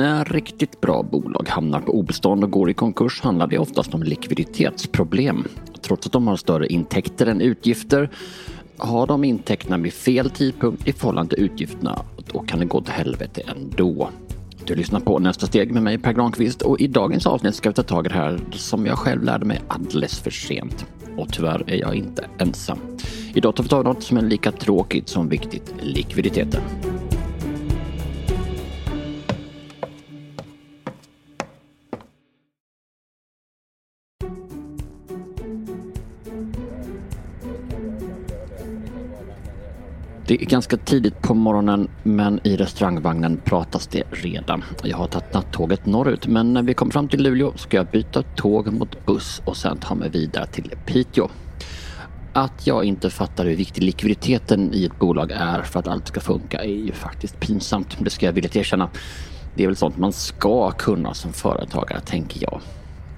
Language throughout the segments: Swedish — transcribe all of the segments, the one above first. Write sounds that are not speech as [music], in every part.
När riktigt bra bolag hamnar på obestånd och går i konkurs handlar det oftast om likviditetsproblem. Trots att de har större intäkter än utgifter har de intäkterna vid fel tidpunkt i förhållande till utgifterna då kan det gå till helvete ändå. Du lyssnar på Nästa steg med mig Per Granqvist och i dagens avsnitt ska vi ta tag i det här som jag själv lärde mig alldeles för sent. Och tyvärr är jag inte ensam. Idag tar vi tag i något som är lika tråkigt som viktigt, likviditeten. Det är ganska tidigt på morgonen men i restaurangvagnen pratas det redan. Jag har tagit nattåget norrut men när vi kommer fram till Luleå ska jag byta tåg mot buss och sen ta mig vidare till Piteå. Att jag inte fattar hur viktig likviditeten i ett bolag är för att allt ska funka är ju faktiskt pinsamt. Det ska jag villigt erkänna. Det är väl sånt man ska kunna som företagare, tänker jag.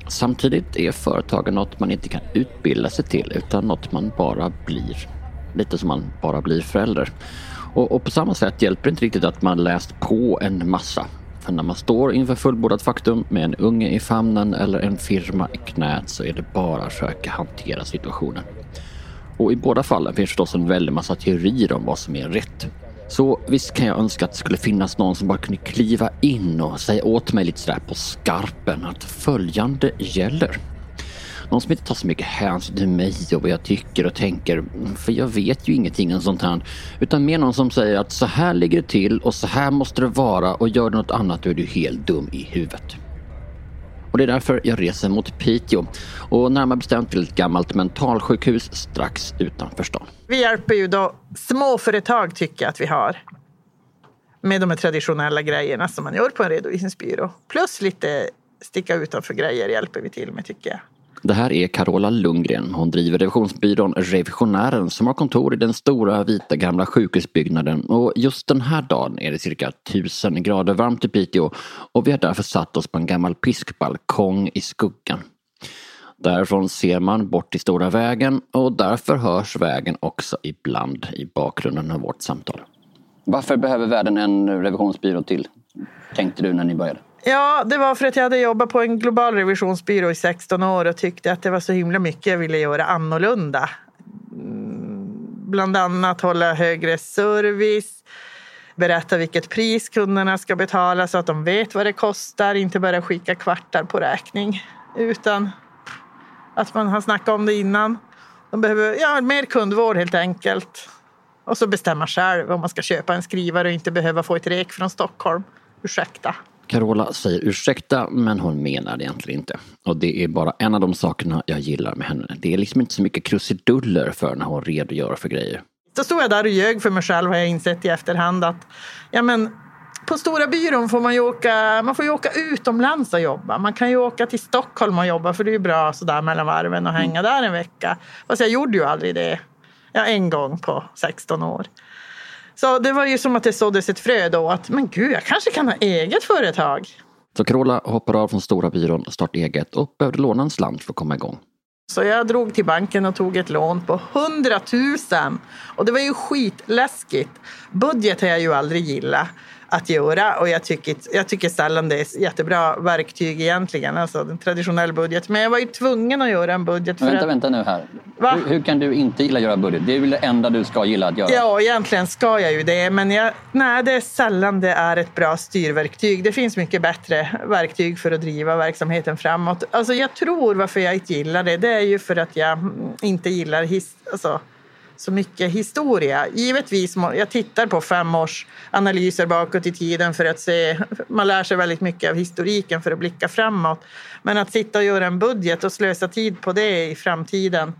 Samtidigt är företagen något man inte kan utbilda sig till utan något man bara blir lite som man bara blir förälder. Och, och, på samma sätt hjälper det inte riktigt att man läst på en massa. För när man står inför fullbordat faktum med en unge i famnen eller en firma i knät så är det bara att försöka hantera situationen. Och i båda fallen finns förstås en väldig massa teorier om vad som är rätt. Så visst kan jag önska att det skulle finnas någon som bara kunde kliva in och säga åt mig lite sådär på skarpen att följande gäller. Någon som inte tar så mycket hänsyn till mig och vad jag tycker och tänker. För jag vet ju ingenting om sånt här. Utan mer någon som säger att så här ligger det till och så här måste det vara och gör du något annat då är du helt dum i huvudet. Och det är därför jag reser mot Piteå och närmare bestämt till ett gammalt mentalsjukhus strax utanför stan. Vi hjälper ju då småföretag tycker jag att vi har. Med de här traditionella grejerna som man gör på en redovisningsbyrå. Plus lite sticka utanför grejer hjälper vi till med tycker jag. Det här är Carola Lundgren. Hon driver revisionsbyrån Revisionären som har kontor i den stora vita gamla sjukhusbyggnaden och just den här dagen är det cirka 1000 grader varmt i Piteå och vi har därför satt oss på en gammal piskbalkong i skuggan. Därifrån ser man bort till stora vägen och därför hörs vägen också ibland i bakgrunden av vårt samtal. Varför behöver världen en revisionsbyrå till? Tänkte du när ni började? Ja, det var för att jag hade jobbat på en global revisionsbyrå i 16 år och tyckte att det var så himla mycket jag ville göra annorlunda. Mm, bland annat hålla högre service, berätta vilket pris kunderna ska betala så att de vet vad det kostar, inte bara skicka kvartar på räkning utan att man har snackat om det innan. De behöver ja, mer kundvård helt enkelt. Och så bestämma själv om man ska köpa en skrivare och inte behöva få ett rek från Stockholm. Ursäkta. Carola säger ursäkta men hon menar det egentligen inte. Och det är bara en av de sakerna jag gillar med henne. Det är liksom inte så mycket krusiduller för när hon redogör för grejer. Då stod jag där och ljög för mig själv har jag insett i efterhand att ja, men, på Stora byrån får man ju åka, man får åka utomlands och jobba. Man kan ju åka till Stockholm och jobba för det är ju bra sådär mellan varven och hänga där en vecka. Fast jag gjorde ju aldrig det. Ja, en gång på 16 år. Så det var ju som att det såddes ett frö då att men gud, jag kanske kan ha eget företag. Så Carola hoppade av från stora byrån, startade eget och behövde låna en slant för att komma igång. Så jag drog till banken och tog ett lån på 100 000. Och det var ju skitläskigt. Budget har jag ju aldrig gillat att göra och jag tycker, jag tycker sällan det är jättebra verktyg egentligen, alltså en traditionell budget. Men jag var ju tvungen att göra en budget. För vänta, att... vänta nu här. Hur, hur, kan du inte gilla att göra budget? Det är väl det enda du ska gilla att göra? Ja, egentligen ska jag ju det. Men jag, nej, det är sällan det är ett bra styrverktyg. Det finns mycket bättre verktyg för att driva verksamheten framåt. Alltså jag tror varför jag inte gillar det, det är ju för att jag inte gillar his, alltså, så mycket historia. Givetvis, jag tittar på fem års analyser bakåt i tiden för att se, man lär sig väldigt mycket av historiken för att blicka framåt. Men att sitta och göra en budget och slösa tid på det i framtiden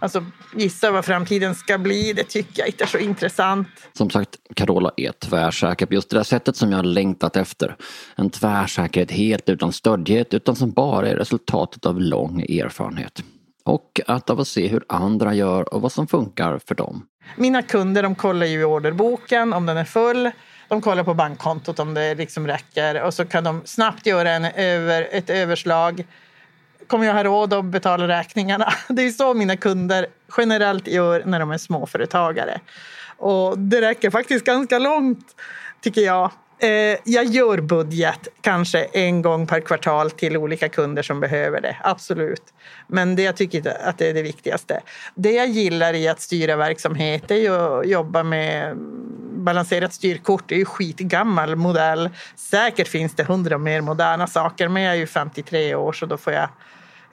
Alltså gissa vad framtiden ska bli, det tycker jag inte är så intressant. Som sagt, Carola är tvärsäker på just det där sättet som jag har längtat efter. En tvärsäkerhet helt utan stöddighet utan som bara är resultatet av lång erfarenhet och att av att se hur andra gör och vad som funkar för dem. Mina kunder de kollar ju i orderboken om den är full. De kollar på bankkontot om det liksom räcker och så kan de snabbt göra en över, ett överslag kommer jag ha råd att betala räkningarna? [laughs] Det är så mina kunder generellt gör när de är småföretagare. Och det räcker faktiskt ganska långt, tycker jag. Eh, jag gör budget kanske en gång per kvartal till olika kunder som behöver det, absolut. Men det jag tycker att det är det viktigaste. Det jag gillar i att styra verksamhet är att jobba med balanserat styrkort. Det är ju skitgammal modell. Säkert finns det hundra mer moderna saker, men jag är ju 53 år så då får jag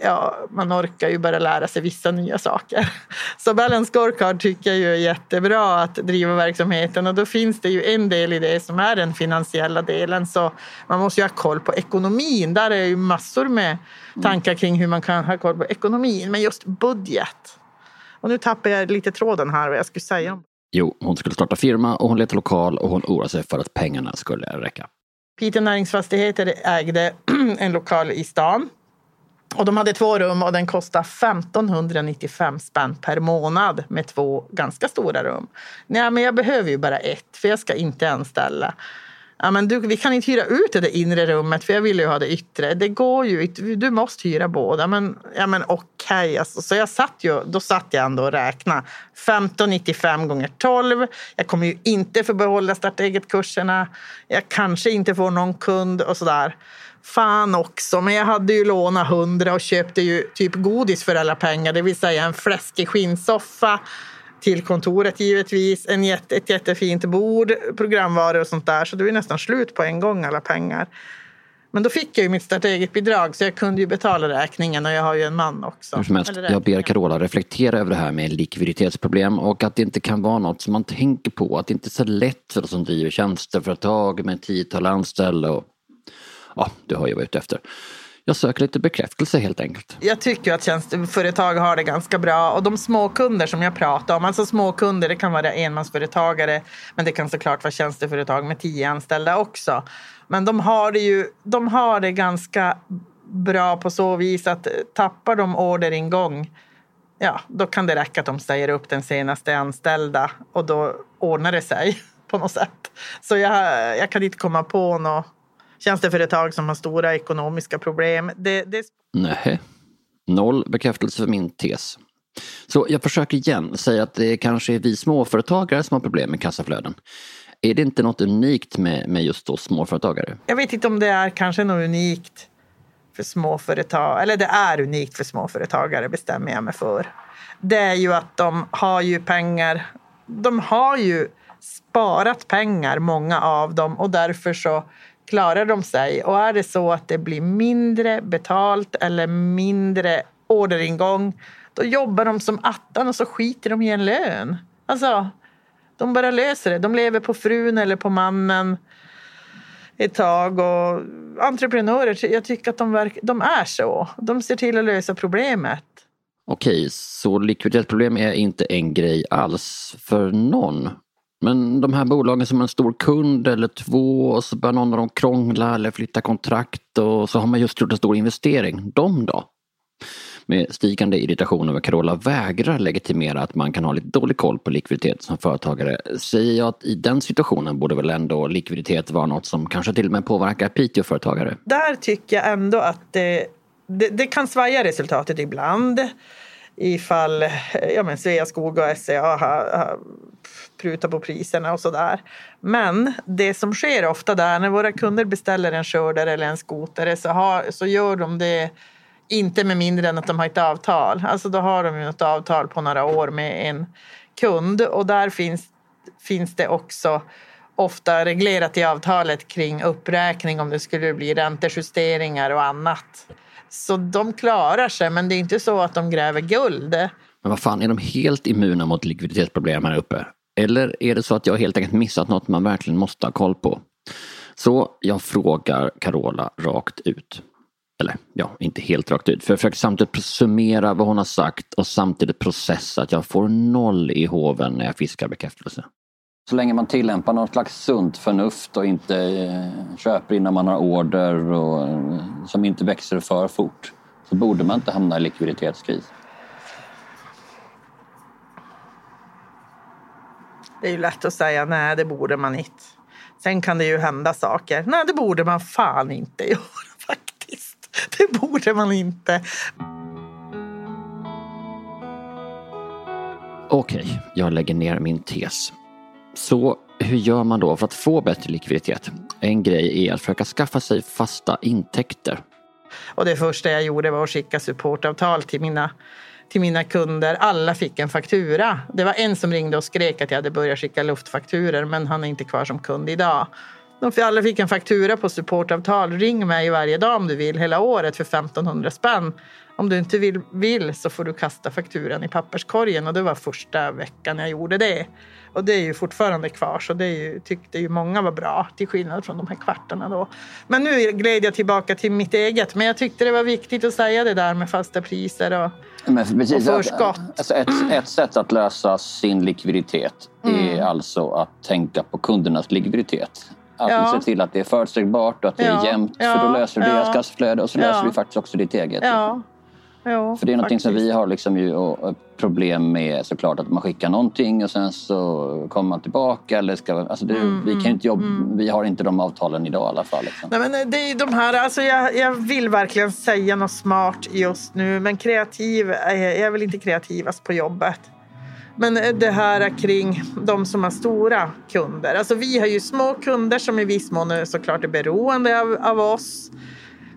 ja, man orkar ju bara lära sig vissa nya saker. Så Balance Scorecard tycker jag ju är jättebra att driva verksamheten och då finns det ju en del i det som är den finansiella delen. Så man måste ju ha koll på ekonomin. Där är ju massor med tankar kring hur man kan ha koll på ekonomin. Men just budget. Och nu tappar jag lite tråden här vad jag skulle säga. Jo, hon skulle starta firma och hon letade lokal och hon oroade sig för att pengarna skulle räcka. Piteå Näringsfastigheter ägde [clears throat] en lokal i stan och de hade två rum och den kostade 1595 spänn per månad med två ganska stora rum. Nej, men jag behöver ju bara ett, för jag ska inte anställa. Ja, men du, vi kan inte hyra ut det inre rummet, för jag vill ju ha det yttre. Det går ju Du måste hyra båda. Men, ja, men okej. Okay, alltså. Så jag satt ju, då satt jag ändå och räknade. 1595 gånger 12. Jag kommer ju inte få behålla starta eget-kurserna. Jag kanske inte får någon kund och sådär. Fan också, men jag hade ju lånat hundra och köpte ju typ godis för alla pengar, det vill säga en fläskig skinnsoffa till kontoret givetvis, en jätte, ett jättefint bord, programvaror och sånt där. Så det var nästan slut på en gång alla pengar. Men då fick jag ju mitt starta eget-bidrag så jag kunde ju betala räkningen och jag har ju en man också. Hur som helst, jag ber Carola reflektera över det här med likviditetsproblem och att det inte kan vara något som man tänker på. Att det inte är så lätt för de som driver tjänsteföretag med tiotal anställda och ja, du hör ju vad jag är ute efter. Jag söker lite bekräftelse helt enkelt. Jag tycker att tjänsteföretag har det ganska bra och de småkunder som jag pratar om, alltså småkunder, det kan vara enmansföretagare, men det kan såklart vara tjänsteföretag med tio anställda också. Men de har det ju, de har det ganska bra på så vis att tappar de orderingång, ja, då kan det räcka att de säger upp den senaste anställda och då ordnar det sig [laughs] på något sätt. Så jag, jag kan inte komma på något tjänsteföretag som har stora ekonomiska problem. Det, det... Nej, noll bekräftelse för min tes. Så jag försöker igen säga att det kanske är vi småföretagare som har problem med kassaflöden. Är det inte något unikt med, med just då småföretagare? Jag vet inte om det är kanske något unikt för småföretag, eller det är unikt för småföretagare bestämmer jag mig för. Det är ju att de har ju pengar, de har ju sparat pengar, många av dem, och därför så klarar de sig. Och är det så att det blir mindre betalt eller mindre orderingång då jobbar de som attan och så skiter de i en lön. Alltså, de bara löser det. De lever på frun eller på mannen ett tag. Och entreprenörer, jag tycker att de, verk, de är så. De ser till att lösa problemet. Okej, så likviditetsproblem är inte en grej alls för någon? Men de här bolagen som har en stor kund eller två och så börjar någon av dem krångla eller flytta kontrakt och så har man just gjort en stor investering. De då? Med stigande irritation över Carola vägrar legitimera att man kan ha lite dålig koll på likviditet som företagare säger jag att i den situationen borde väl ändå likviditet vara något som kanske till och med påverkar Piteå-företagare. Där tycker jag ändå att det, det, det kan svaja resultatet ibland ifall ja, men Sveaskog och SCA har, har pruta på priserna och sådär. Men det som sker ofta där när våra kunder beställer en skördare eller en skotare så, har, så gör de det inte med mindre än att de har ett avtal. Alltså då har de ju ett avtal på några år med en kund och där finns, finns det också ofta reglerat i avtalet kring uppräkning om det skulle bli räntejusteringar och annat. Så de klarar sig, men det är inte så att de gräver guld. Men vad fan, är de helt immuna mot likviditetsproblem här uppe? Eller är det så att jag helt enkelt missat något man verkligen måste ha koll på? Så jag frågar Carola rakt ut. Eller ja, inte helt rakt ut. För jag försöker samtidigt summera vad hon har sagt och samtidigt processa att jag får noll i hoven när jag fiskar bekräftelse. Så länge man tillämpar något slags sunt förnuft och inte eh, köper innan man har order och eh, som inte växer för fort så borde man inte hamna i likviditetskris. Det är ju lätt att säga nej, det borde man inte. Sen kan det ju hända saker. Nej, det borde man fan inte [laughs] göra faktiskt. Det borde man inte. Okej, jag lägger ner min tes. Så hur gör man då för att få bättre likviditet? En grej är att försöka skaffa sig fasta intäkter. Och det första jag gjorde var att skicka supportavtal till mina, till mina kunder. Alla fick en faktura. Det var en som ringde och skrek att jag hade börjat skicka luftfakturer men han är inte kvar som kund idag. De alla fick en faktura på supportavtal. Ring mig varje dag om du vill hela året för 1500 spänn. Om du inte vill, vill så får du kasta fakturan i papperskorgen och det var första veckan jag gjorde det. Och det är ju fortfarande kvar så det ju, tyckte ju många var bra till skillnad från de här kvartarna då. Men nu gled jag tillbaka till mitt eget men jag tyckte det var viktigt att säga det där med fasta priser och, precis, och att- förskott. Alltså ett, ett sätt att lösa sin likviditet Mm. är alltså att tänka på kundernas likviditet. Att Ja. se till att det är förutsägbart och att det Ja, är jämnt. ja, för då löser du ja. deras kassaflöde och så löser du faktiskt också ditt eget. Ja. Jo, För det är någonting som vi har liksom ju problem med såklart att man skickar någonting och sen så kommer man tillbaka. Eller ska, alltså det, Mm, vi, kan inte jobba, vi har inte de avtalen idag i alla fall. Liksom. Nej, men det är de här, alltså jag, jag vill verkligen säga något smart just nu men kreativ, är- jag är väl inte kreativast på jobbet. Men det här kring de som har stora kunder. Alltså vi har ju små kunder som i viss mån är såklart är beroende av, av oss.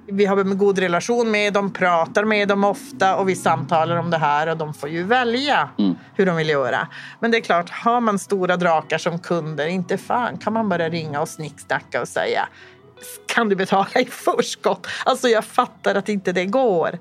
Vi har en god relation med dem, pratar med dem ofta och vi samtalar om det här och de får ju välja Mm. hur de vill göra. Men det är klart, har man stora drakar som kunder, inte fan kan man bara ringa och snicksnacka och säga kan du betala i förskott? Alltså jag fattar att inte det går.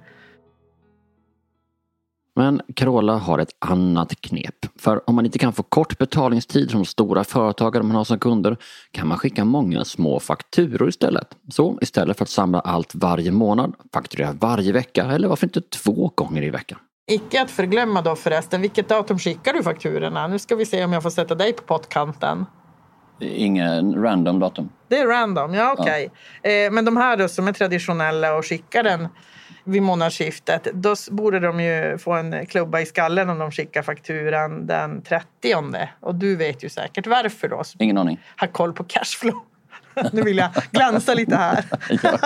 Men Carola har ett annat knep. För om man inte kan få kort betalningstid från stora företagare man har som kunder kan man skicka många små fakturor istället. Så istället för att samla allt varje månad, fakturera varje vecka eller varför inte två gånger i veckan. Icke att förglömma då förresten, vilket datum skickar du fakturorna? Nu ska vi se om jag får sätta dig på pottkanten. Ingen random datum. Det är random, ja okej. Eh, men de här då som är traditionella och skickar den vid månadsskiftet, då borde de ju få en klubba i skallen om de skickar fakturan den 30. Och du vet ju säkert varför då, Ingen aning. har koll på cashflow. Nu vill jag glänsa lite här. Jag,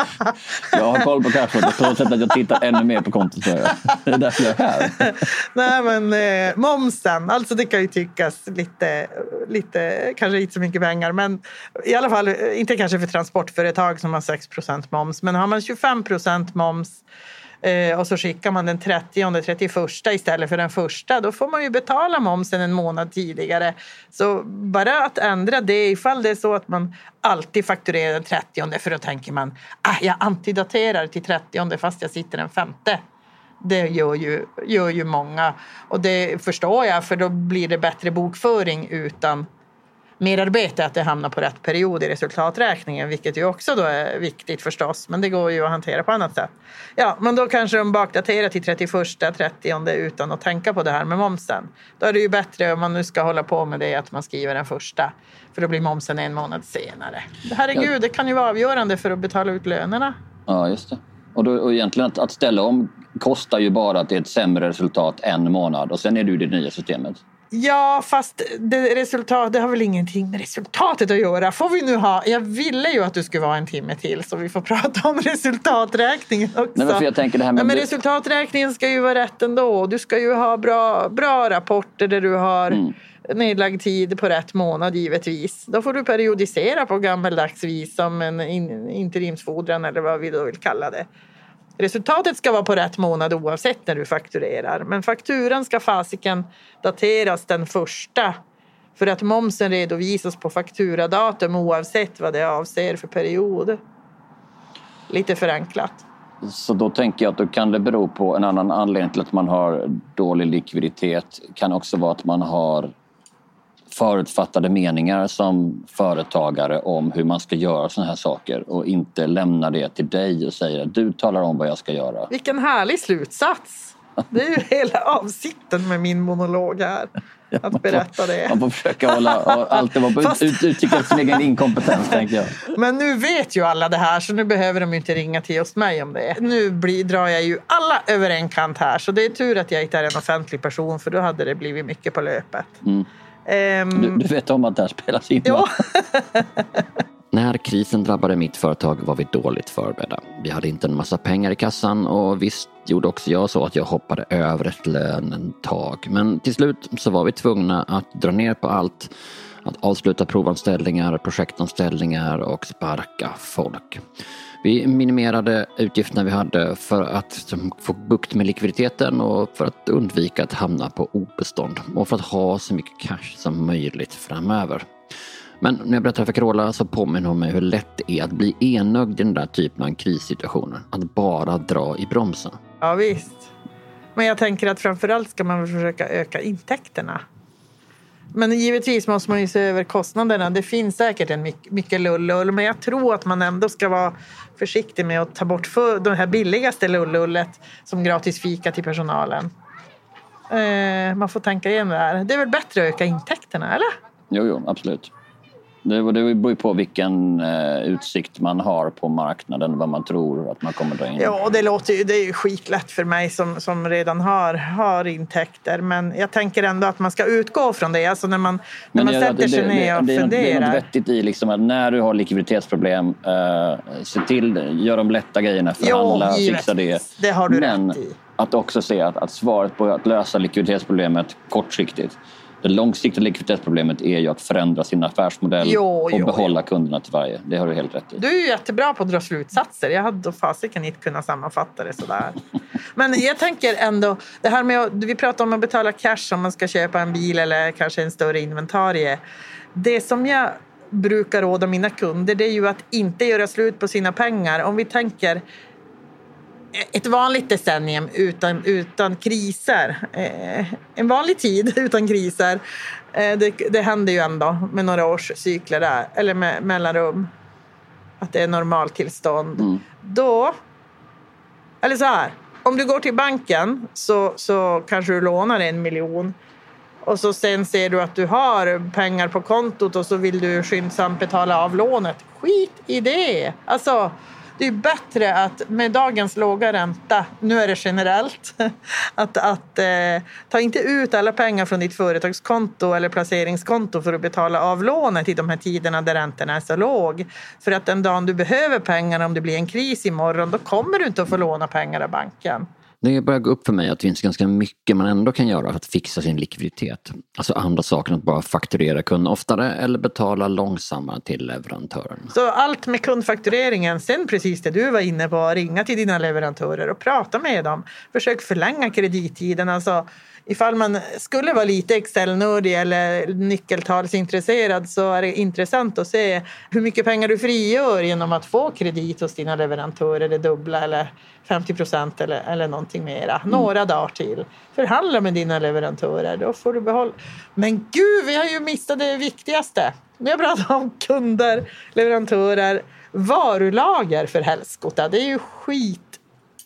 jag har koll på cashflowet så sätt att jag tittar ännu mer på kontot. tror jag. Det är därför jag är här. Nej men eh, momsen, alltså det kan ju tyckas lite, lite, kanske inte så mycket pengar men i alla fall eh, inte kanske för transportföretag som har 6% moms men har man 25% moms Eh, och så skickar man den 30 och 31 istället för den första då får man ju betala momsen en månad tidigare. Så bara att ändra det ifall det är så att man alltid fakturerar den 30 för då tänker man ah, jag antidaterar till 30 fast jag sitter den femte. Det gör ju, gör ju många. Och det förstår jag, för då blir det bättre bokföring utan merarbete att det hamnar på rätt period i resultaträkningen, vilket ju också då är viktigt förstås. Men det går ju att hantera på annat sätt. Ja, men då kanske de bakdaterar till 31, 30 utan att tänka på det här med momsen. Då är det ju bättre om man nu ska hålla på med det att man skriver den första. För då blir momsen en månad senare. Herregud, det kan ju vara avgörande för att betala ut lönerna. Ja, just det. Och, då, och egentligen att, att ställa om kostar ju bara att det är ett sämre resultat en månad och sen är du i det nya systemet. Ja, fast det, resultat, det har väl ingenting med resultatet att göra. Får vi nu ha, jag ville ju att du skulle vara en timme till så vi får [laughs] prata om resultaträkningen också. Nej, men jag tänker det här med... Nej, men resultaträkningen ska ju vara rätt ändå. Du ska ju ha bra, bra rapporter där du har Mm. nedlagd tid på rätt månad givetvis. Då får du periodisera på gammeldags vis som en in, interimsfordran eller vad vi då vill kalla det. Resultatet ska vara på rätt månad oavsett när du fakturerar. Men fakturan ska fasiken dateras den första. För att momsen redovisas på fakturadatum oavsett vad det avser för period. Lite förenklat. Så då tänker jag att då kan det bero på en annan anledning till att man har dålig likviditet. kan också vara att man har förutfattade meningar som företagare om hur man ska göra såna här saker och inte lämnar det till dig och säger att du talar om vad jag ska göra. Vilken härlig slutsats! Det är ju hela avsikten med min monolog här. Att berätta det. Man får försöka hålla alltid vara på Fast- ut, efter sin egen inkompetens, tänker jag. Men nu vet ju alla det här så nu behöver de inte ringa till just mig om det. Nu blir, drar jag ju alla över en kant här så det är tur att jag inte är en offentlig person för då hade det blivit mycket på löpet. Mm. Ehm, Du, du vet om att det här spelas in? Ja. [laughs] När krisen drabbade mitt företag var vi dåligt förberedda. Vi hade inte en massa pengar i kassan och visst gjorde också jag så att jag hoppade över ett lönetag. Men till slut så var vi tvungna att dra ner på allt. Att avsluta provanställningar, projektanställningar och sparka folk. Vi minimerade utgifterna vi hade för att få bukt med likviditeten och för att undvika att hamna på obestånd och för att ha så mycket cash som möjligt framöver. Men när jag berättar för Carola så påminner hon mig hur lätt det är att bli enögd i den där typen av krissituationer. Att bara dra i bromsen. Ja visst. Men jag tänker att framförallt ska man försöka öka intäkterna. Men givetvis måste man ju se över kostnaderna. Det finns säkert en mycket lullull, men jag tror att man ändå ska vara försiktig med att ta bort för det här billigaste lullullet som gratis fika till personalen. Eh, man får tänka igen det här. Det är väl bättre att öka intäkterna, eller? Jo, jo, absolut. Det, beror på vilken eh, utsikt man har på marknaden, vad man tror att man kommer dra in. Ja, det låter ju, det är ju skitlätt för mig som, som redan har, har intäkter. Men jag tänker ändå att man ska utgå från det. Alltså när man, när man sätter det, sig ner och det, funderar. Det är något vettigt i liksom att när du har likviditetsproblem, eh, se till, gör de lätta grejerna, förhandla, jo, fixa det. Det har du Men rätt i. att också se att, att svaret på att lösa likviditetsproblemet kortsiktigt det långsiktiga likviditetsproblemet är ju att förändra sin affärsmodell jo, och jo, behålla jo. kunderna till varje. Det har du helt rätt i. Du är ju jättebra på att dra slutsatser. Jag hade fasiken inte kunnat sammanfatta det sådär. [laughs] Men jag tänker ändå, det här med att, vi pratar om att betala cash om man ska köpa en bil eller kanske en större inventarie. Det som jag brukar råda mina kunder det är ju att inte göra slut på sina pengar. Om vi tänker ett vanligt decennium utan, utan kriser. Eh, en vanlig tid [laughs] utan kriser. Eh, det, det händer ju ändå med några års cykler där, eller med mellanrum. Att det är normaltillstånd. Mm. Då, eller så här, om du går till banken så, så kanske du lånar en miljon och så sen ser du att du har pengar på kontot och så vill du skyndsamt betala av lånet. Skit i det! Alltså, det är bättre att med dagens låga ränta, nu är det generellt, [laughs] att, att eh, ta inte ut alla pengar från ditt företagskonto eller placeringskonto för att betala av lånet i de här tiderna där räntorna är så låg. För att den dagen du behöver pengarna, om det blir en kris imorgon, då kommer du inte att få låna pengar av banken. Det börjar gå upp för mig att det finns ganska mycket man ändå kan göra för att fixa sin likviditet. Alltså andra saker än att bara fakturera kunden oftare eller betala långsammare till leverantören. Så allt med kundfaktureringen, sen precis det du var inne på, ringa till dina leverantörer och prata med dem. Försök förlänga kredittiden. Alltså, ifall man skulle vara lite Excel-nördig eller nyckeltalsintresserad så är det intressant att se hur mycket pengar du frigör genom att få kredit hos dina leverantörer, det dubbla eller 50 procent eller, eller någonting mera. Mm. Några dagar till. Förhandla med dina leverantörer, då får du behålla. Men gud, vi har ju missat det viktigaste. Nu jag pratar om kunder, leverantörer, varulager för helskotta. Det är ju skit.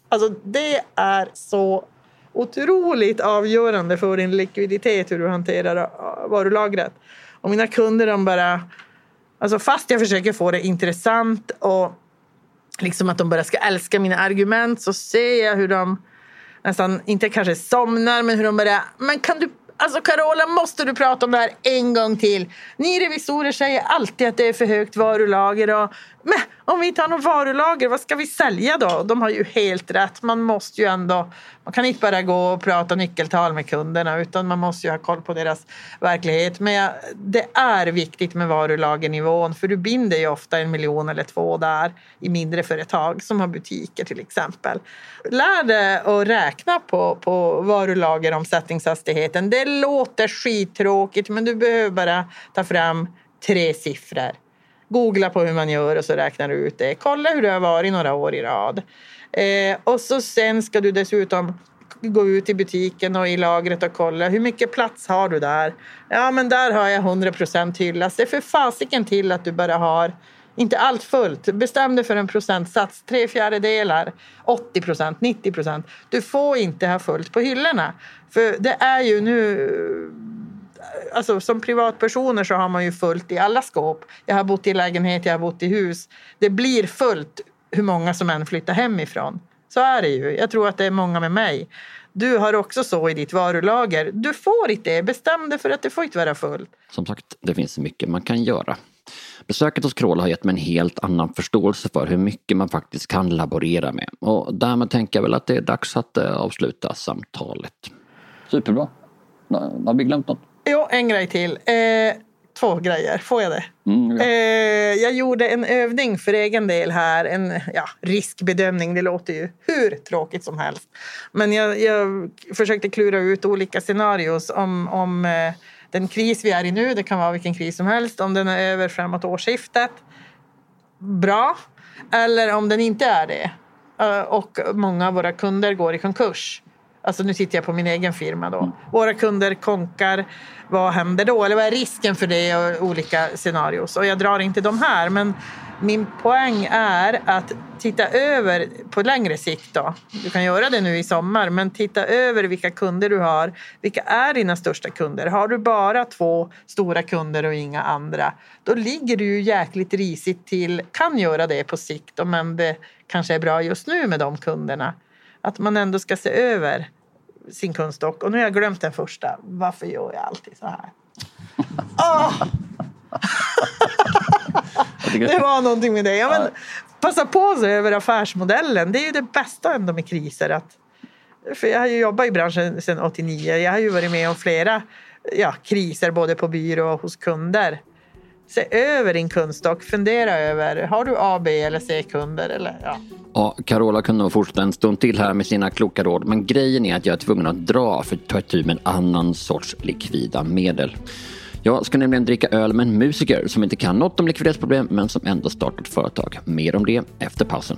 Alltså det är så otroligt avgörande för din likviditet hur du hanterar eh, varulagret. Och mina kunder de bara... Alltså fast jag försöker få det intressant och liksom att de bara ska älska mina argument så ser jag hur de nästan, inte kanske somnar, men hur de bara, men kan du Alltså Carola, måste du prata om det här en gång till? Ni revisorer säger alltid att det är för högt varulager. Och, men om vi inte har något varulager, vad ska vi sälja då? De har ju helt rätt. Man måste ju ändå... Man kan inte bara gå och prata nyckeltal med kunderna utan man måste ju ha koll på deras verklighet. Men det är viktigt med varulagernivån för du binder ju ofta en miljon eller två där i mindre företag som har butiker till exempel. Lär dig att räkna på, på varulageromsättningshastigheten. Det låter skittråkigt men du behöver bara ta fram tre siffror. Googla på hur man gör och så räknar du ut det. Kolla hur det har varit några år i rad. Eh, och så sen ska du dessutom gå ut i butiken och i lagret och kolla hur mycket plats har du där? Ja, men där har jag 100 procent hyllas. Se för fasiken till att du bara har inte allt fullt. Bestäm dig för en procentsats. Tre fjärdedelar, 80 procent, 90 procent. Du får inte ha fullt på hyllorna. För det är ju nu alltså, som privatpersoner så har man ju fullt i alla skåp. Jag har bott i lägenhet, jag har bott i hus. Det blir fullt hur många som än flyttar hemifrån. Så är det ju. Jag tror att det är många med mig. Du har också så i ditt varulager. Du får inte det. Bestäm dig för att det får inte vara fullt. Som sagt, det finns mycket man kan göra. Besöket hos Carola har gett mig en helt annan förståelse för hur mycket man faktiskt kan laborera med. Och därmed tänker jag väl att det är dags att eh, avsluta samtalet. Superbra. Har vi glömt något? Jo, en grej till. Eh, två grejer. Får jag det? Mm, ja. Eh, jag gjorde en övning för egen del här. En ja, riskbedömning. Det låter ju hur tråkigt som helst. Men jag, jag försökte klura ut olika scenarios om, om eh, den kris vi är i nu. Det kan vara vilken kris som helst. Om den är över framåt årsskiftet. Bra. Eller om den inte är det. Eh, och många av våra kunder går i konkurs. Alltså nu tittar jag på min egen firma då. Våra kunder konkar. Vad händer då? Eller vad är risken för det och olika scenarios? Och jag drar inte de här, men min poäng är att titta över på längre sikt då. Du kan göra det nu i sommar, men titta över vilka kunder du har. Vilka är dina största kunder? Har du bara två stora kunder och inga andra, då ligger du ju jäkligt risigt till. Kan göra det på sikt, men det kanske är bra just nu med de kunderna att man ändå ska se över sin kundstock. Och nu har jag glömt den första. Varför gör jag alltid så här? [laughs] Åh! det var någonting med det. Ja, men, passa på sig över affärsmodellen. Det är ju det bästa ändå med kriser. Att, för jag har ju jobbat i branschen sedan 89. Jag har ju varit med om flera ja, kriser både på byrå och hos kunder. Se över din kundstock. Fundera över, har du A, B eller C-kunder? Eller, ja. Ja, Carola kunde nog fortsätta en stund till här med sina kloka råd, men grejen är att jag är tvungen att dra för att ta itu med en annan sorts likvida medel. Jag ska nämligen dricka öl med en musiker som inte kan något om likviditetsproblem men som ändå startat företag. Mer om det efter pausen.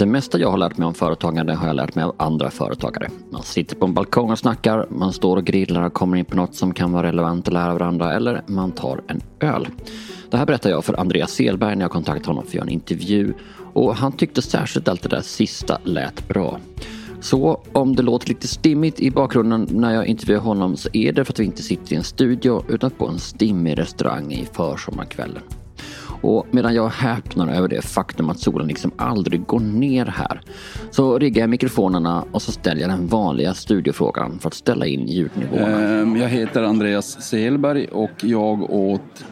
Det mesta jag har lärt mig om företagande har jag lärt mig av andra företagare. Man sitter på en balkong och snackar, man står och grillar och kommer in på något som kan vara relevant att lära varandra eller man tar en öl. Det här berättar jag för Andreas Selberg när jag kontaktade honom för att göra en intervju och han tyckte särskilt allt det där sista lät bra. Så om det låter lite stimmigt i bakgrunden när jag intervjuar honom så är det för att vi inte sitter i en studio utan på en stimmig restaurang i försommarkvällen. Och medan jag häpnar över det faktum att solen liksom aldrig går ner här så riggar jag mikrofonerna och så ställer jag den vanliga studiofrågan för att ställa in ljudnivåerna. Ehm, jag heter Andreas Selberg och jag åt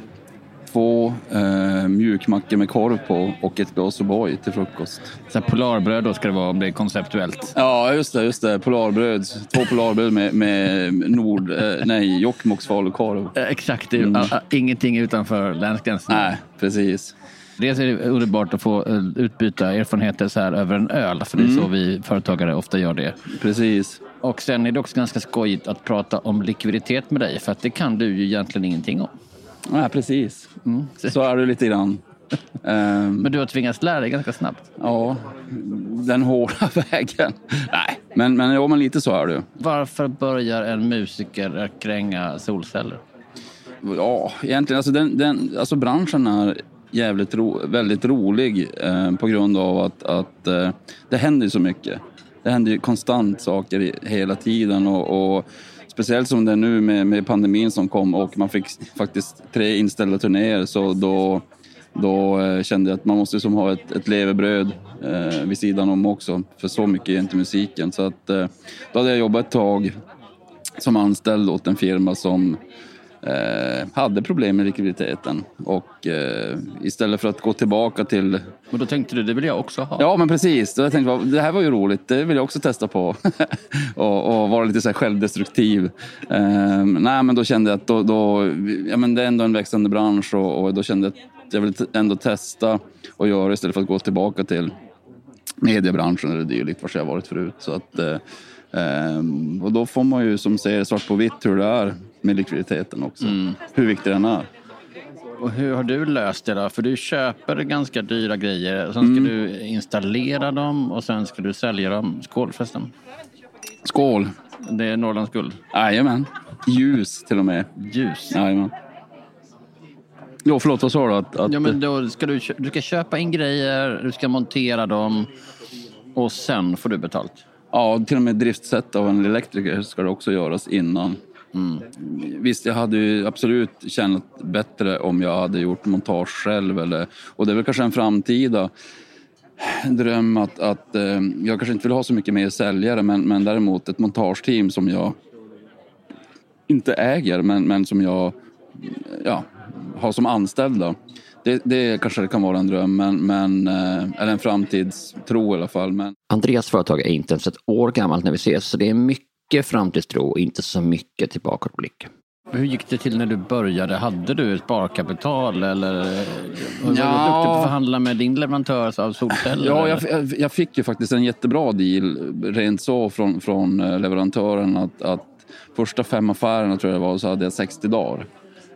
två eh, mjukmackor med korv på och ett glas O'boy till frukost. Så polarbröd då ska det vara om det är konceptuellt. Ja, just det. Just det. Polarbröd. Två polarbröd med, med Nord... Eh, nej, Jokkmokks falukorv. Eh, Exakt, a- ingenting utanför länsgränsen. Nej, precis. Dels är det underbart att få eh, utbyta erfarenheter så här över en öl, för det är så vi företagare ofta gör det. Precis. Och sen är det också ganska skojigt att prata om likviditet med dig, för att det kan du ju egentligen ingenting om. Nej, precis. [laughs] Så är det lite grann. Ehm, Men du har tvingats lära dig ganska snabbt. ja, den hårda [laughs] vägen. Nej, men, men, ja, men lite så är det. Varför börjar en musiker kränga solceller? Ja, egentligen. Alltså, den, den, alltså branschen är jävligt ro, väldigt rolig eh, på grund av att, att eh, det händer så mycket. Det händer ju konstant saker hela tiden och, och speciellt som det är nu med, med pandemin som kom och man fick faktiskt tre inställda turnéer så då, då eh, kände jag att man måste som ha ett, ett levebröd eh, vid sidan om också för så mycket är inte musiken. Så att, eh, då hade jag jobbat ett tag som anställd åt en firma som eh, hade problem med likviditeten. Och eh, istället för att gå tillbaka till... Och då tänkte du, det vill jag också ha. Ja, men precis. Då jag tänkte det här var ju roligt, det vill jag också testa på. [laughs] och, och vara lite så självdestruktiv. Eh, nej, men då kände jag att då, då, ja, men det är ändå en växande bransch och, och då kände jag att jag vill ändå testa och göra istället för att gå tillbaka till mediebranschen eller dylikt, vars jag varit förut. Så att, eh, ehm, och då får man ju som ser svart på vitt hur det är med likviditeten också. Hur viktig den är. Och hur har du löst det då? För du köper ganska dyra grejer, sen ska Mm. du installera dem och sen ska du sälja dem. Skål förresten. Skål! Det är Norrlands guld. Jajamän. Ljus till och med. Ljus. Jajamän. Jo, förlåt, vad sa du? Att, att, Ja, men då ska du, du ska köpa in grejer, du ska montera dem och sen får du betalt. Ja, till och med driftsätt av en elektriker ska det också göras innan. Mm. Visst, jag hade ju absolut tjänat bättre om jag hade gjort montage själv. Eller, och det är väl kanske en framtida dröm att, att eh, jag kanske inte vill ha så mycket mer säljare men, men däremot ett montageteam som jag inte äger men, men som jag ja, har som anställda. Det, det kanske kan vara en dröm, men, men, eh, eller en framtidstro i alla fall. Men... Andreas företag är inte ens ett år gammalt när vi ses, så det är mycket framtidstro och inte så mycket tillbakablick. Hur gick det till när du började? Hade du ett sparkapital eller var du duktig på att förhandla med din leverantör av solceller? Ja, jag- jag fick ju faktiskt en jättebra deal rent så från, från eh, leverantören att, att första fem affärerna tror jag det var så hade jag 60 dagar.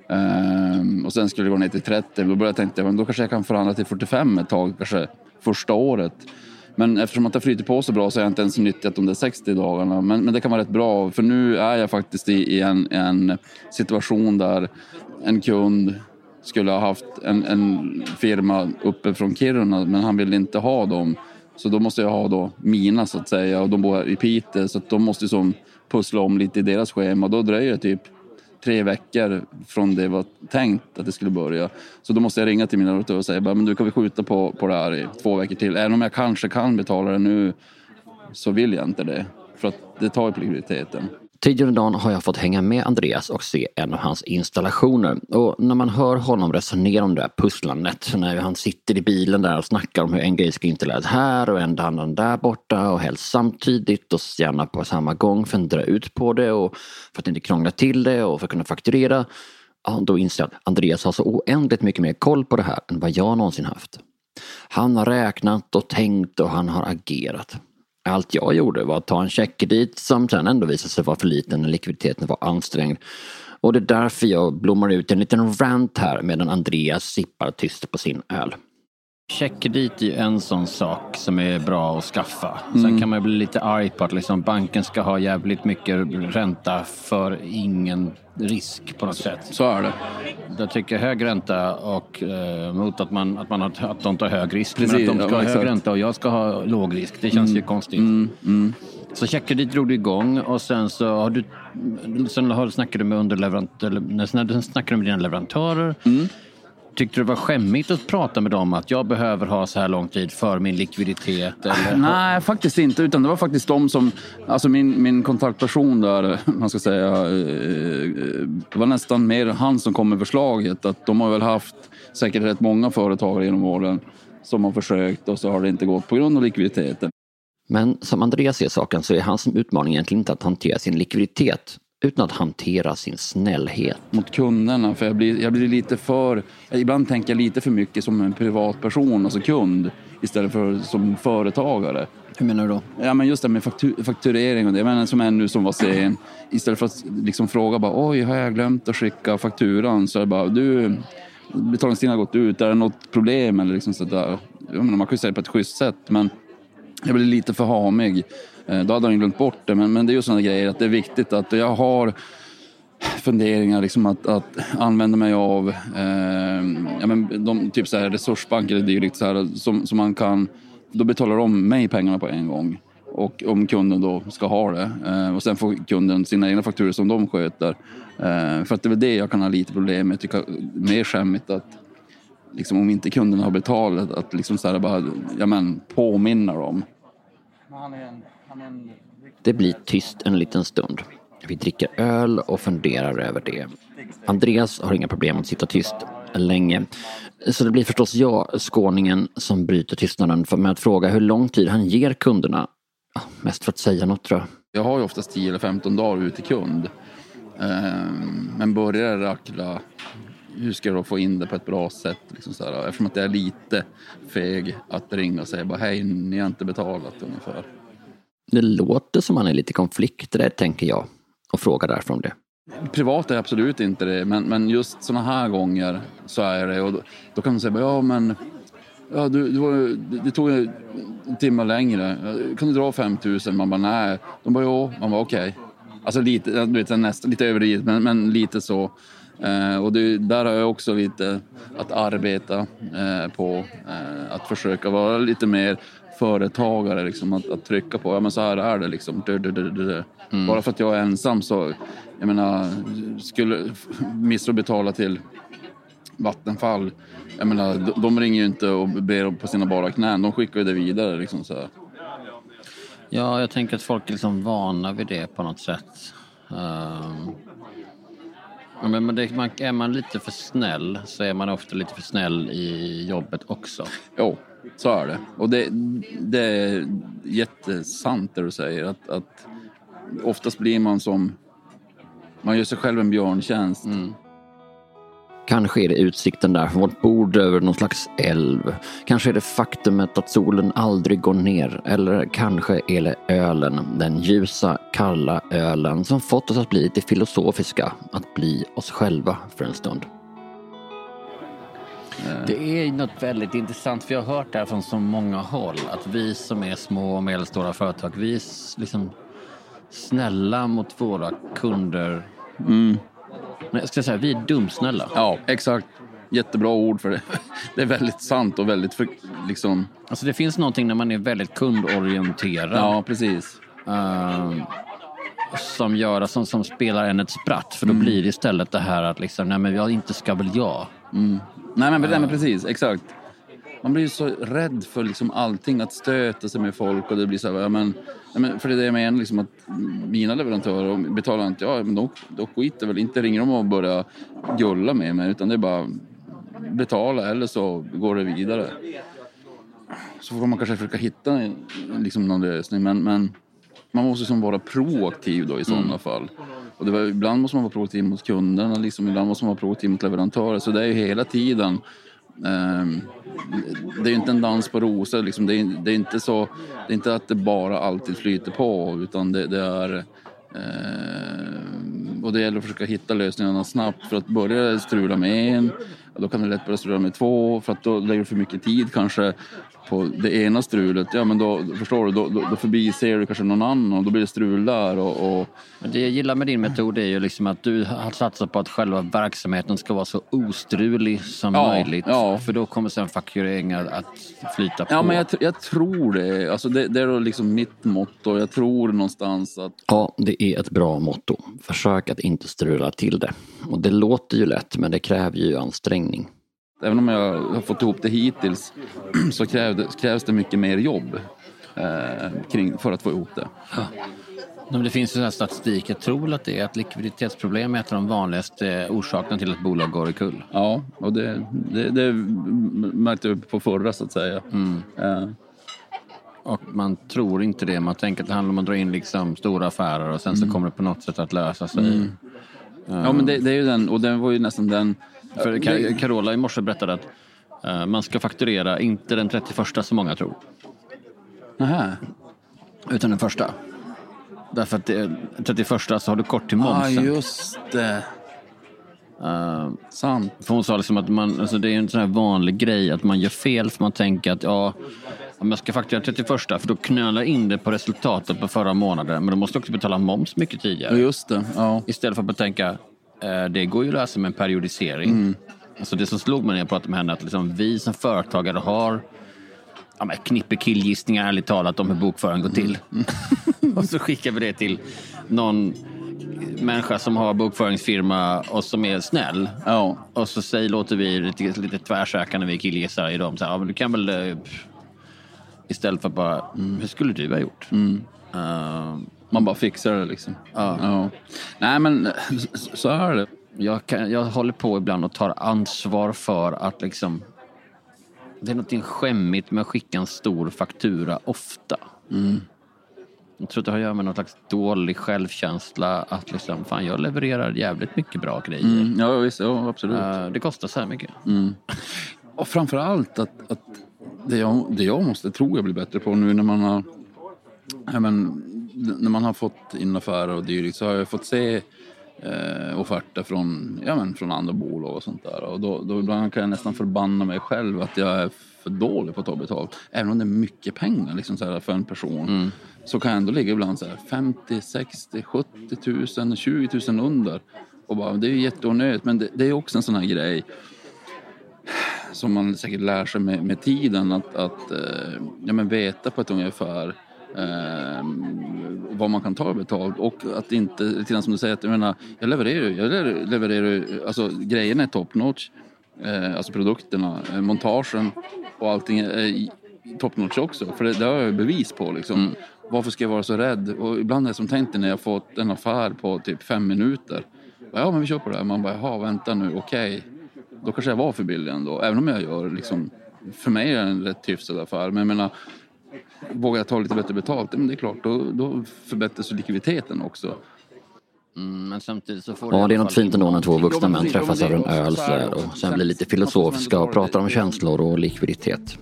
Ehm, och sen skulle det gå ner till 30. Då började jag tänka men då kanske jag kan förhandla till 45 ett tag, kanske första året. Men eftersom att det flyter på så bra så har jag inte ens nyttjat de där 60 dagarna. Men, men det kan vara rätt bra för nu är jag faktiskt i, i en, en situation där en kund skulle ha haft en, en firma uppe från Kiruna men han ville inte ha dem. Så då måste jag ha då mina så att säga och de bor i Piteå så att de måste som pussla om lite i deras schema. Då dröjer det typ tre veckor från det var tänkt att det skulle börja. Så då måste jag ringa till min leverantör och säga men du kan vi skjuta på, på det här i två veckor till. Även om jag kanske kan betala det nu så vill jag inte det. För att det tar ju på likviditeten. Tidigare under dagen har jag fått hänga med Andreas och se en av hans installationer. Och när man hör honom resonera om det här pusslandet, när han sitter i bilen där och snackar om hur en grej ska installeras här och en annan där borta och helst samtidigt och gärna på samma gång för att dra ut på det och för att inte krångla till det och för att kunna fakturera. Ja, då inser jag att Andreas har så oändligt mycket mer koll på det här än vad jag någonsin haft. Han har räknat och tänkt och han har agerat. Allt jag gjorde var att ta en checkkredit som sen ändå visade sig vara för liten när likviditeten var ansträngd. Och det är därför jag blommar ut en liten rant här medan Andreas sippar tyst på sin öl. Checkkredit är ju en sån sak som är bra att skaffa. Mm. Sen kan man bli lite arg på att liksom banken ska ha jävligt mycket ränta för ingen risk på något sätt. Så är det. Jag tycker hög ränta och eh, mot att, man, att, man har, att de tar hög risk. Precis, men att de ska ha hög ränta och jag ska ha låg risk. Det känns ju konstigt. Så checkkredit drog du igång och sen så har du sen har, snackade du med underleverant, eller, när- sen snackade du med dina leverantörer. Tyckte du det var skämmigt att prata med dem att jag behöver ha så här lång tid för min likviditet? Eller? Nej, faktiskt inte. Utan det var faktiskt de som... Alltså min, min kontaktperson där, [laughs] man ska säga, eh, det var nästan mer han som kom med förslaget. Att de har väl haft säkert rätt många företagare genom åren som har försökt och så har det inte gått på grund av likviditeten. Men som Andreas ser saken så är hans utmaning egentligen inte att hantera sin likviditet utan att hantera sin snällhet. mot kunderna. För jag blir, jag blir lite för... Ibland tänker jag lite för mycket som en privatperson, alltså kund, istället för som företagare. Hur menar du då? Ja, men just det med faktu- fakturering och det. Menar, som en nu som var sen. Istället för att liksom fråga bara oj, har jag glömt att skicka fakturan? Så är det bara du, betalningstiden har gått ut. Är det något problem? Eller liksom sådär. Jag menar, man kan ju säga det på ett schysst sätt, men jag blir lite för hamig. Eh, då hade han glömt bort det, men, men det är ju sådana grejer att det är viktigt att jag har funderingar liksom att, att använda mig av eh, ja, men de, typ så här resursbanker eller dylikt så här, som, som man kan, då betalar de mig pengarna på en gång. Och om kunden då ska ha det. Eh, och sen får kunden sina egna fakturor som de sköter. Eh, för att det är väl det jag kan ha lite problem med. Jag tycker mer skämmigt att liksom, om inte kunden har betalat att liksom så här bara ja, men, påminna dem. Det blir tyst en liten stund. Vi dricker öl och funderar över det. Andreas har inga problem att sitta tyst länge. Så det blir förstås jag, skåningen, som bryter tystnaden för med att fråga hur lång tid han ger kunderna. Mest för att säga något tror jag. Jag har ju oftast 10 eller 15 dagar ut till kund. Ehm, Men börjar det rackla, hur ska jag då få in det på ett bra sätt? Liksom så här, eftersom att jag är lite feg att ringa och säga bara hej, ni har inte betalat ungefär. Det låter som han är lite konflikträdd tänker jag och frågar därför om det. Privat är absolut inte det, men, men just såna här gånger så är det. Och då, då kan man säga ja men Ja, du, du, var- det, tog en timme längre. Kan du dra 5 000? Man bara nej. De bara jo. Man bara okej. Alltså lite, du vet, nästan, lite överdrivet men, men lite så. Eh, och det, där har jag också lite att arbeta eh, på. Eh, att försöka vara lite mer företagare. Liksom, att, att trycka på, ja men så här är det liksom. Du, du, du, du. Bara för att jag är ensam så, jag menar, skulle missa att betala till Vattenfall, jag menar, de, de ringer ju inte och ber på sina bara knän. De skickar ju det vidare. Liksom, så. Ja, jag tänker att folk är liksom vana vid det på något sätt. Um, men det, man, är man lite för snäll så är man ofta lite för snäll i jobbet också. Jo, så är det. Och det, det är jättesant det du säger. Att, att oftast blir man som... Man gör sig själv en björntjänst. Mm. Kanske är det utsikten där från vårt bord över någon slags älv. Kanske är det faktumet att solen aldrig går ner. Eller kanske är det ölen, den ljusa, kalla ölen som fått oss att bli lite filosofiska. Att bli oss själva för en stund. Det är något väldigt intressant, för jag har hört det här från så många håll. Att vi som är små och medelstora företag, vi är liksom snälla mot våra kunder. Mm. Jag ska säga, vi är dumsnälla. Ja, exakt. Jättebra ord för det. [laughs] Det är väldigt sant och väldigt för, liksom... Alltså det finns någonting när man är väldigt kundorienterad. Ja, precis. Uh, som gör, som, som spelar en ett spratt. För då mm. blir det istället det här att liksom, nej men jag inte ska väl jag. Mm. Nej men, nej men precis, exakt man blir ju så rädd för liksom allting, att stöta sig med folk och det blir så här, ja, men, ja, men för det är det jag menar, liksom att mina leverantörer betalar inte, ja men de, de skiter väl, inte ringer de och börjar gulla med mig utan det är bara betala eller så går det vidare. Så får man kanske försöka hitta liksom någon lösning men, men man måste liksom vara proaktiv då i sådana mm. fall. Och var, ibland måste man vara proaktiv mot kunderna, liksom, ibland måste man vara proaktiv mot leverantörer. Så det är ju hela tiden Ehm, det är inte en dans på rosor. Liksom. Det, är, det, är, inte så, det är inte att det bara alltid flyter på utan det, det är eh, och det gäller att försöka hitta lösningarna snabbt. För att börja strula med en, då kan det lätt börja strula med två för att då lägger du för mycket tid kanske på det ena strulet, ja men då förstår du, då, då, då förbiser du kanske någon annan och då blir det strul där. Och, och... Det jag gillar med din metod är ju liksom att du har satsat på att själva verksamheten ska vara så ostrulig som ja, möjligt. Ja. För då kommer sen faktureringen att flyta på. Ja men jag, jag tror det. Alltså det, det är liksom mitt motto. Jag tror någonstans att... Ja, det är ett bra motto. Försök att inte strula till det. Och det låter ju lätt men det kräver ju ansträngning. Även om jag har fått ihop det hittills [clears throat] så krävs, krävs det mycket mer jobb eh, kring, för att få ihop det. Ja. Det finns ju statistik. Jag tror att det är att likviditetsproblem är ett av de vanligaste orsakerna till att bolag går i kull. Ja, och det, det, det märkte vi på förra så att säga. Mm. Eh. Och man tror inte det. Man tänker att det handlar om att dra in liksom stora affärer och sen så mm. kommer det på något sätt att lösa sig. Mm. Ja, men det, det, är ju den, och det var ju nästan den för Carola i morse berättade att uh, man ska fakturera inte den 31 som många tror. Nähä. Utan den första. Därför att det, 31 så har du kort till momsen. Ja, ah, just det. Uh, Sant. För hon sa liksom att man, alltså det är en sån här vanlig grej att man gör fel för man tänker att ja, om jag ska fakturera 31 för då knölar in det på resultatet på förra månaden. Men då måste jag också betala moms mycket tidigare. Just det. Ja. Istället för att tänka Eh, det går ju att lösa med en periodisering. Mm. Alltså det som slog mig när jag pratade med henne att liksom vi som företagare har ja, knippe killgissningar ärligt talat om hur bokföringen går till. Mm. [laughs] och så skickar vi det till någon människa som har bokföringsfirma och som är snäll. Ja. Och så säger, låter vi lite, lite tvärsökande vi killgissar i dem. Så här, ja, men du kan väl... Eh, istället för bara, mm. hur skulle du ha gjort? Uh, man bara fixar det liksom. Ja. ja. Nej men så är det. Jag, kan, jag håller på ibland och tar ansvar för att liksom det är något skämmigt med att skicka en stor faktura ofta. Mm. Jag tror att det har att göra med någon slags dålig självkänsla. Att liksom, fan jag levererar jävligt mycket bra grejer. Mm. Ja visst, ja, absolut. Uh, det kostar så här mycket. Mm. Och framförallt att, att det, jag, det jag måste, tror jag blir bättre på nu när man har ja, men, när man har fått in affärer och dylikt så har jag fått se eh, offerter från, ja, men, från andra bolag och sånt där. Och då, då ibland kan jag nästan förbanna mig själv att jag är för dålig på att ta betalt. Även om det är mycket pengar liksom, så här, för en person. Mm. Så kan jag ändå ligga ibland så här, 50, 60, 70 000, 20 000 under. Och bara, det är ju jätteonödigt men det, det är också en sån här grej som man säkert lär sig med, med tiden att, att eh, ja, men veta på ett ungefär eh, vad man kan ta betalt och att inte, lite som du säger, att jag menar, jag levererar ju, jag levererar alltså grejerna är top notch. eh, alltså produkterna, eh, montagen och allting är top notch också. För det, det har jag bevis på liksom. Mm. Varför ska jag vara så rädd? Och ibland är det som tänkt när jag fått en affär på typ fem minuter. Ja men vi köper det. Man bara, jaha vänta nu, okej. Okay. Då kanske jag var för billig ändå. Även om jag gör liksom, för mig är det en rätt hyfsad affär. Men jag menar, vågar jag ta lite bättre betalt, men det är klart, då, då förbättras likviditeten också. Mm, men samtidigt så får ja, det är något fint ändå när två vuxna män träffas över en öl och sen blir lite filosofiska och pratar om känslor och likviditet.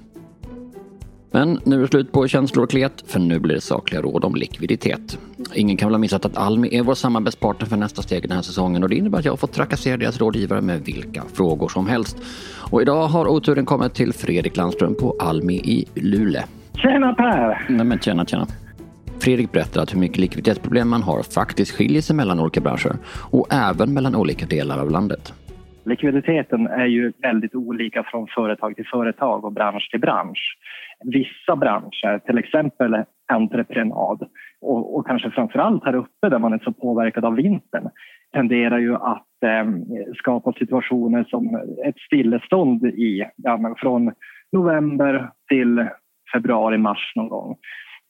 Men nu är det slut på känslor och klet, för nu blir det sakliga råd om likviditet. Ingen kan väl ha missat att Almi är vår samarbetspartner för nästa steg den här säsongen och det innebär att jag fått trakassera deras rådgivare med vilka frågor som helst. Och idag har oturen kommit till Fredrik Landström på Almi i Luleå. Tjena Per! Nej men tjena tjena. Fredrik berättar att hur mycket likviditetsproblem man har faktiskt skiljer sig mellan olika branscher och även mellan olika delar av landet. Likviditeten är ju väldigt olika från företag till företag och bransch till bransch. Vissa branscher, till exempel entreprenad och, och kanske framför allt här uppe där man är så påverkad av vintern tenderar ju att eh, skapa situationer som ett stillestånd i, ja, från november till februari, mars någon gång.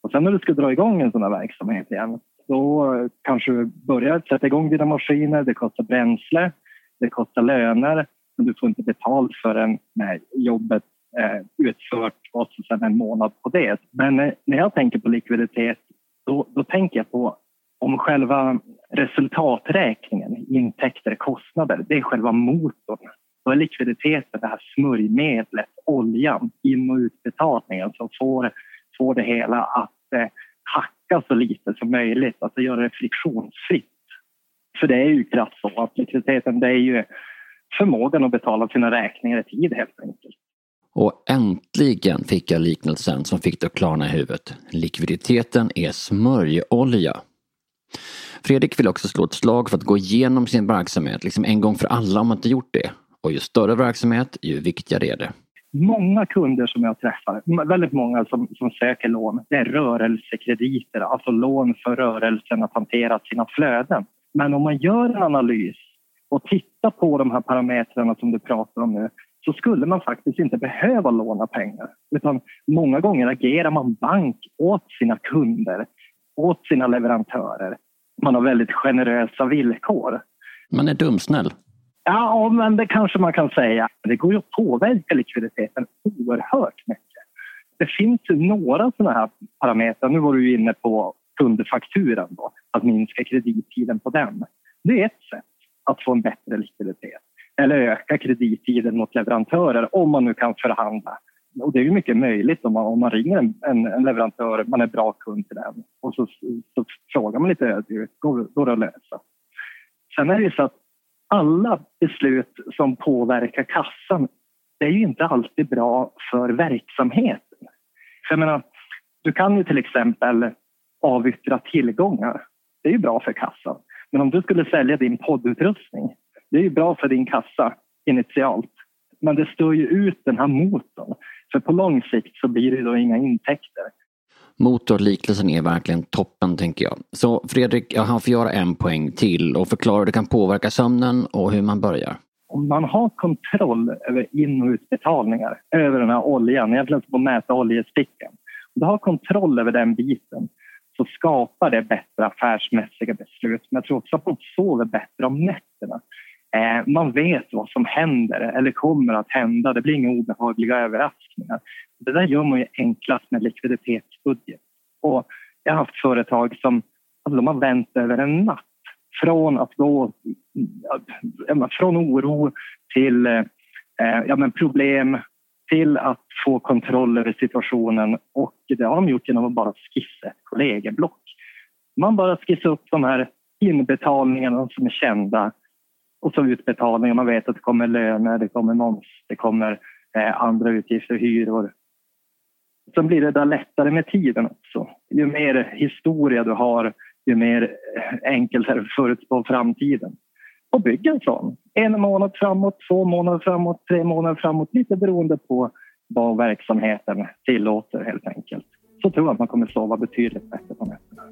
Och sen när du ska dra igång en sån här verksamhet igen, då kanske du börjar sätta igång dina maskiner, det kostar bränsle, det kostar löner, men du får inte betalt förrän när jobbet är utfört och sen en månad på det. Men eh, när jag tänker på likviditet, då, då tänker jag på om själva resultaträkningen, intäkter, kostnader, det är själva motorn. Då är likviditeten det här smörjmedlet, oljan, in och utbetalningen som får, får det hela att eh, hacka så lite som möjligt, alltså göra det friktionsfritt. För det är ju krasst så att likviditeten det är ju förmågan att betala sina räkningar i tid helt enkelt. Och äntligen fick jag liknelsen som fick det att klarna i huvudet. Likviditeten är smörjolja. Fredrik vill också slå ett slag för att gå igenom sin verksamhet, liksom en gång för alla om man inte gjort det. Och ju större verksamhet, ju viktigare är det. Många kunder som jag träffar, väldigt många som, som söker lån, det är rörelsekrediter, alltså lån för rörelsen att hantera sina flöden. Men om man gör en analys och tittar på de här parametrarna som du pratar om nu så skulle man faktiskt inte behöva låna pengar. Utan många gånger agerar man bank åt sina kunder, åt sina leverantörer. Man har väldigt generösa villkor. Man är dumsnäll. Ja, men det kanske man kan säga. Det går ju att påverka likviditeten oerhört mycket. Det finns några sådana här parametrar. Nu var du inne på kundfakturan, då, att minska kredittiden på den. Det är ett sätt att få en bättre likviditet. Eller öka kredittiden mot leverantörer om man nu kan förhandla. Och det är ju mycket möjligt om man, om man ringer en, en, en leverantör, man är bra kund till den och så, så frågar man lite ödmjukt, går, går det att lösa? Sen är det ju så att alla beslut som påverkar kassan, det är ju inte alltid bra för verksamheten. För jag menar, du kan ju till exempel avyttra tillgångar. Det är ju bra för kassan. Men om du skulle sälja din poddutrustning, det är ju bra för din kassa initialt. Men det stör ju ut den här motorn. För på lång sikt så blir det då inga intäkter. Motorliknelsen är verkligen toppen tänker jag. Så Fredrik, jag får göra en poäng till och förklara hur det kan påverka sömnen och hur man börjar. Om man har kontroll över in och utbetalningar över den här oljan, egentligen på att mäta oljestickan. Om du har kontroll över den biten så skapar det bättre affärsmässiga beslut. Men jag tror också att man sover bättre om nätterna. Eh, man vet vad som händer eller kommer att hända. Det blir inga obehagliga överraskningar. Det där gör man ju enklast med likviditetsbudget. Och jag har haft företag som alltså de har vänt över en natt. Från att gå från oro till eh, eh, ja, men problem till att få kontroll över situationen och det har de gjort genom att bara skissa ett kollegieblock. Man bara skissar upp de här inbetalningarna som är kända och så utbetalningar. Man vet att det kommer löner, det kommer moms, det kommer eh, andra utgifter, hyror. Sen blir det där lättare med tiden också. Ju mer historia du har, ju mer eh, enkelt är det att förutspå framtiden. Och bygga en sån. En månad framåt, två månader framåt, tre månader framåt. Lite beroende på vad verksamheten tillåter helt enkelt. Så tror jag att man kommer sova betydligt bättre på nätterna.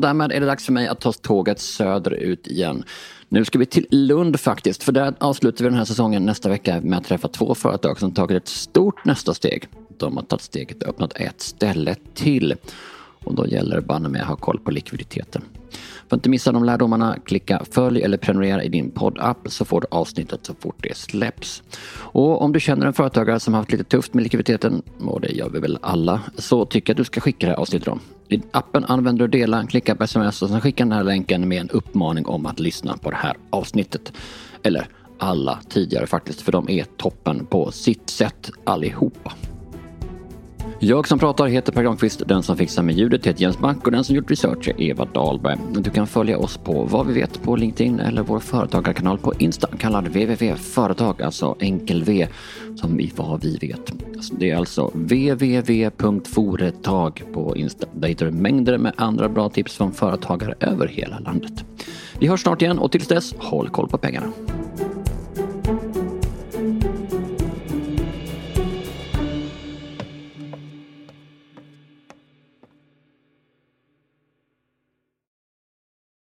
Och därmed är det dags för mig att ta tåget söderut igen. Nu ska vi till Lund faktiskt, för där avslutar vi den här säsongen nästa vecka med att träffa två företag som tagit ett stort nästa steg. De har tagit steget och öppnat ett ställe till. Och då gäller det banne med att ha koll på likviditeten. För att inte missa de lärdomarna, klicka följ eller prenumerera i din poddapp så får du avsnittet så fort det släpps. Och om du känner en företagare som haft lite tufft med likviditeten, och det gör vi väl alla, så tycker jag att du ska skicka det här avsnittet till dem. I appen använder du dela, klicka på sms och sen skicka den här länken med en uppmaning om att lyssna på det här avsnittet. Eller alla tidigare faktiskt, för de är toppen på sitt sätt allihopa. Jag som pratar heter Per Granqvist, den som fixar med ljudet heter Jens Mack och den som gjort research är Eva Dahlberg. Du kan följa oss på vad vi vet på LinkedIn eller vår företagarkanal på Insta kallad www.företag, alltså enkel V som i vad vi vet. Alltså, det är alltså www.foretag på Insta. Där hittar du mängder med andra bra tips från företagare över hela landet. Vi hörs snart igen och tills dess, håll koll på pengarna.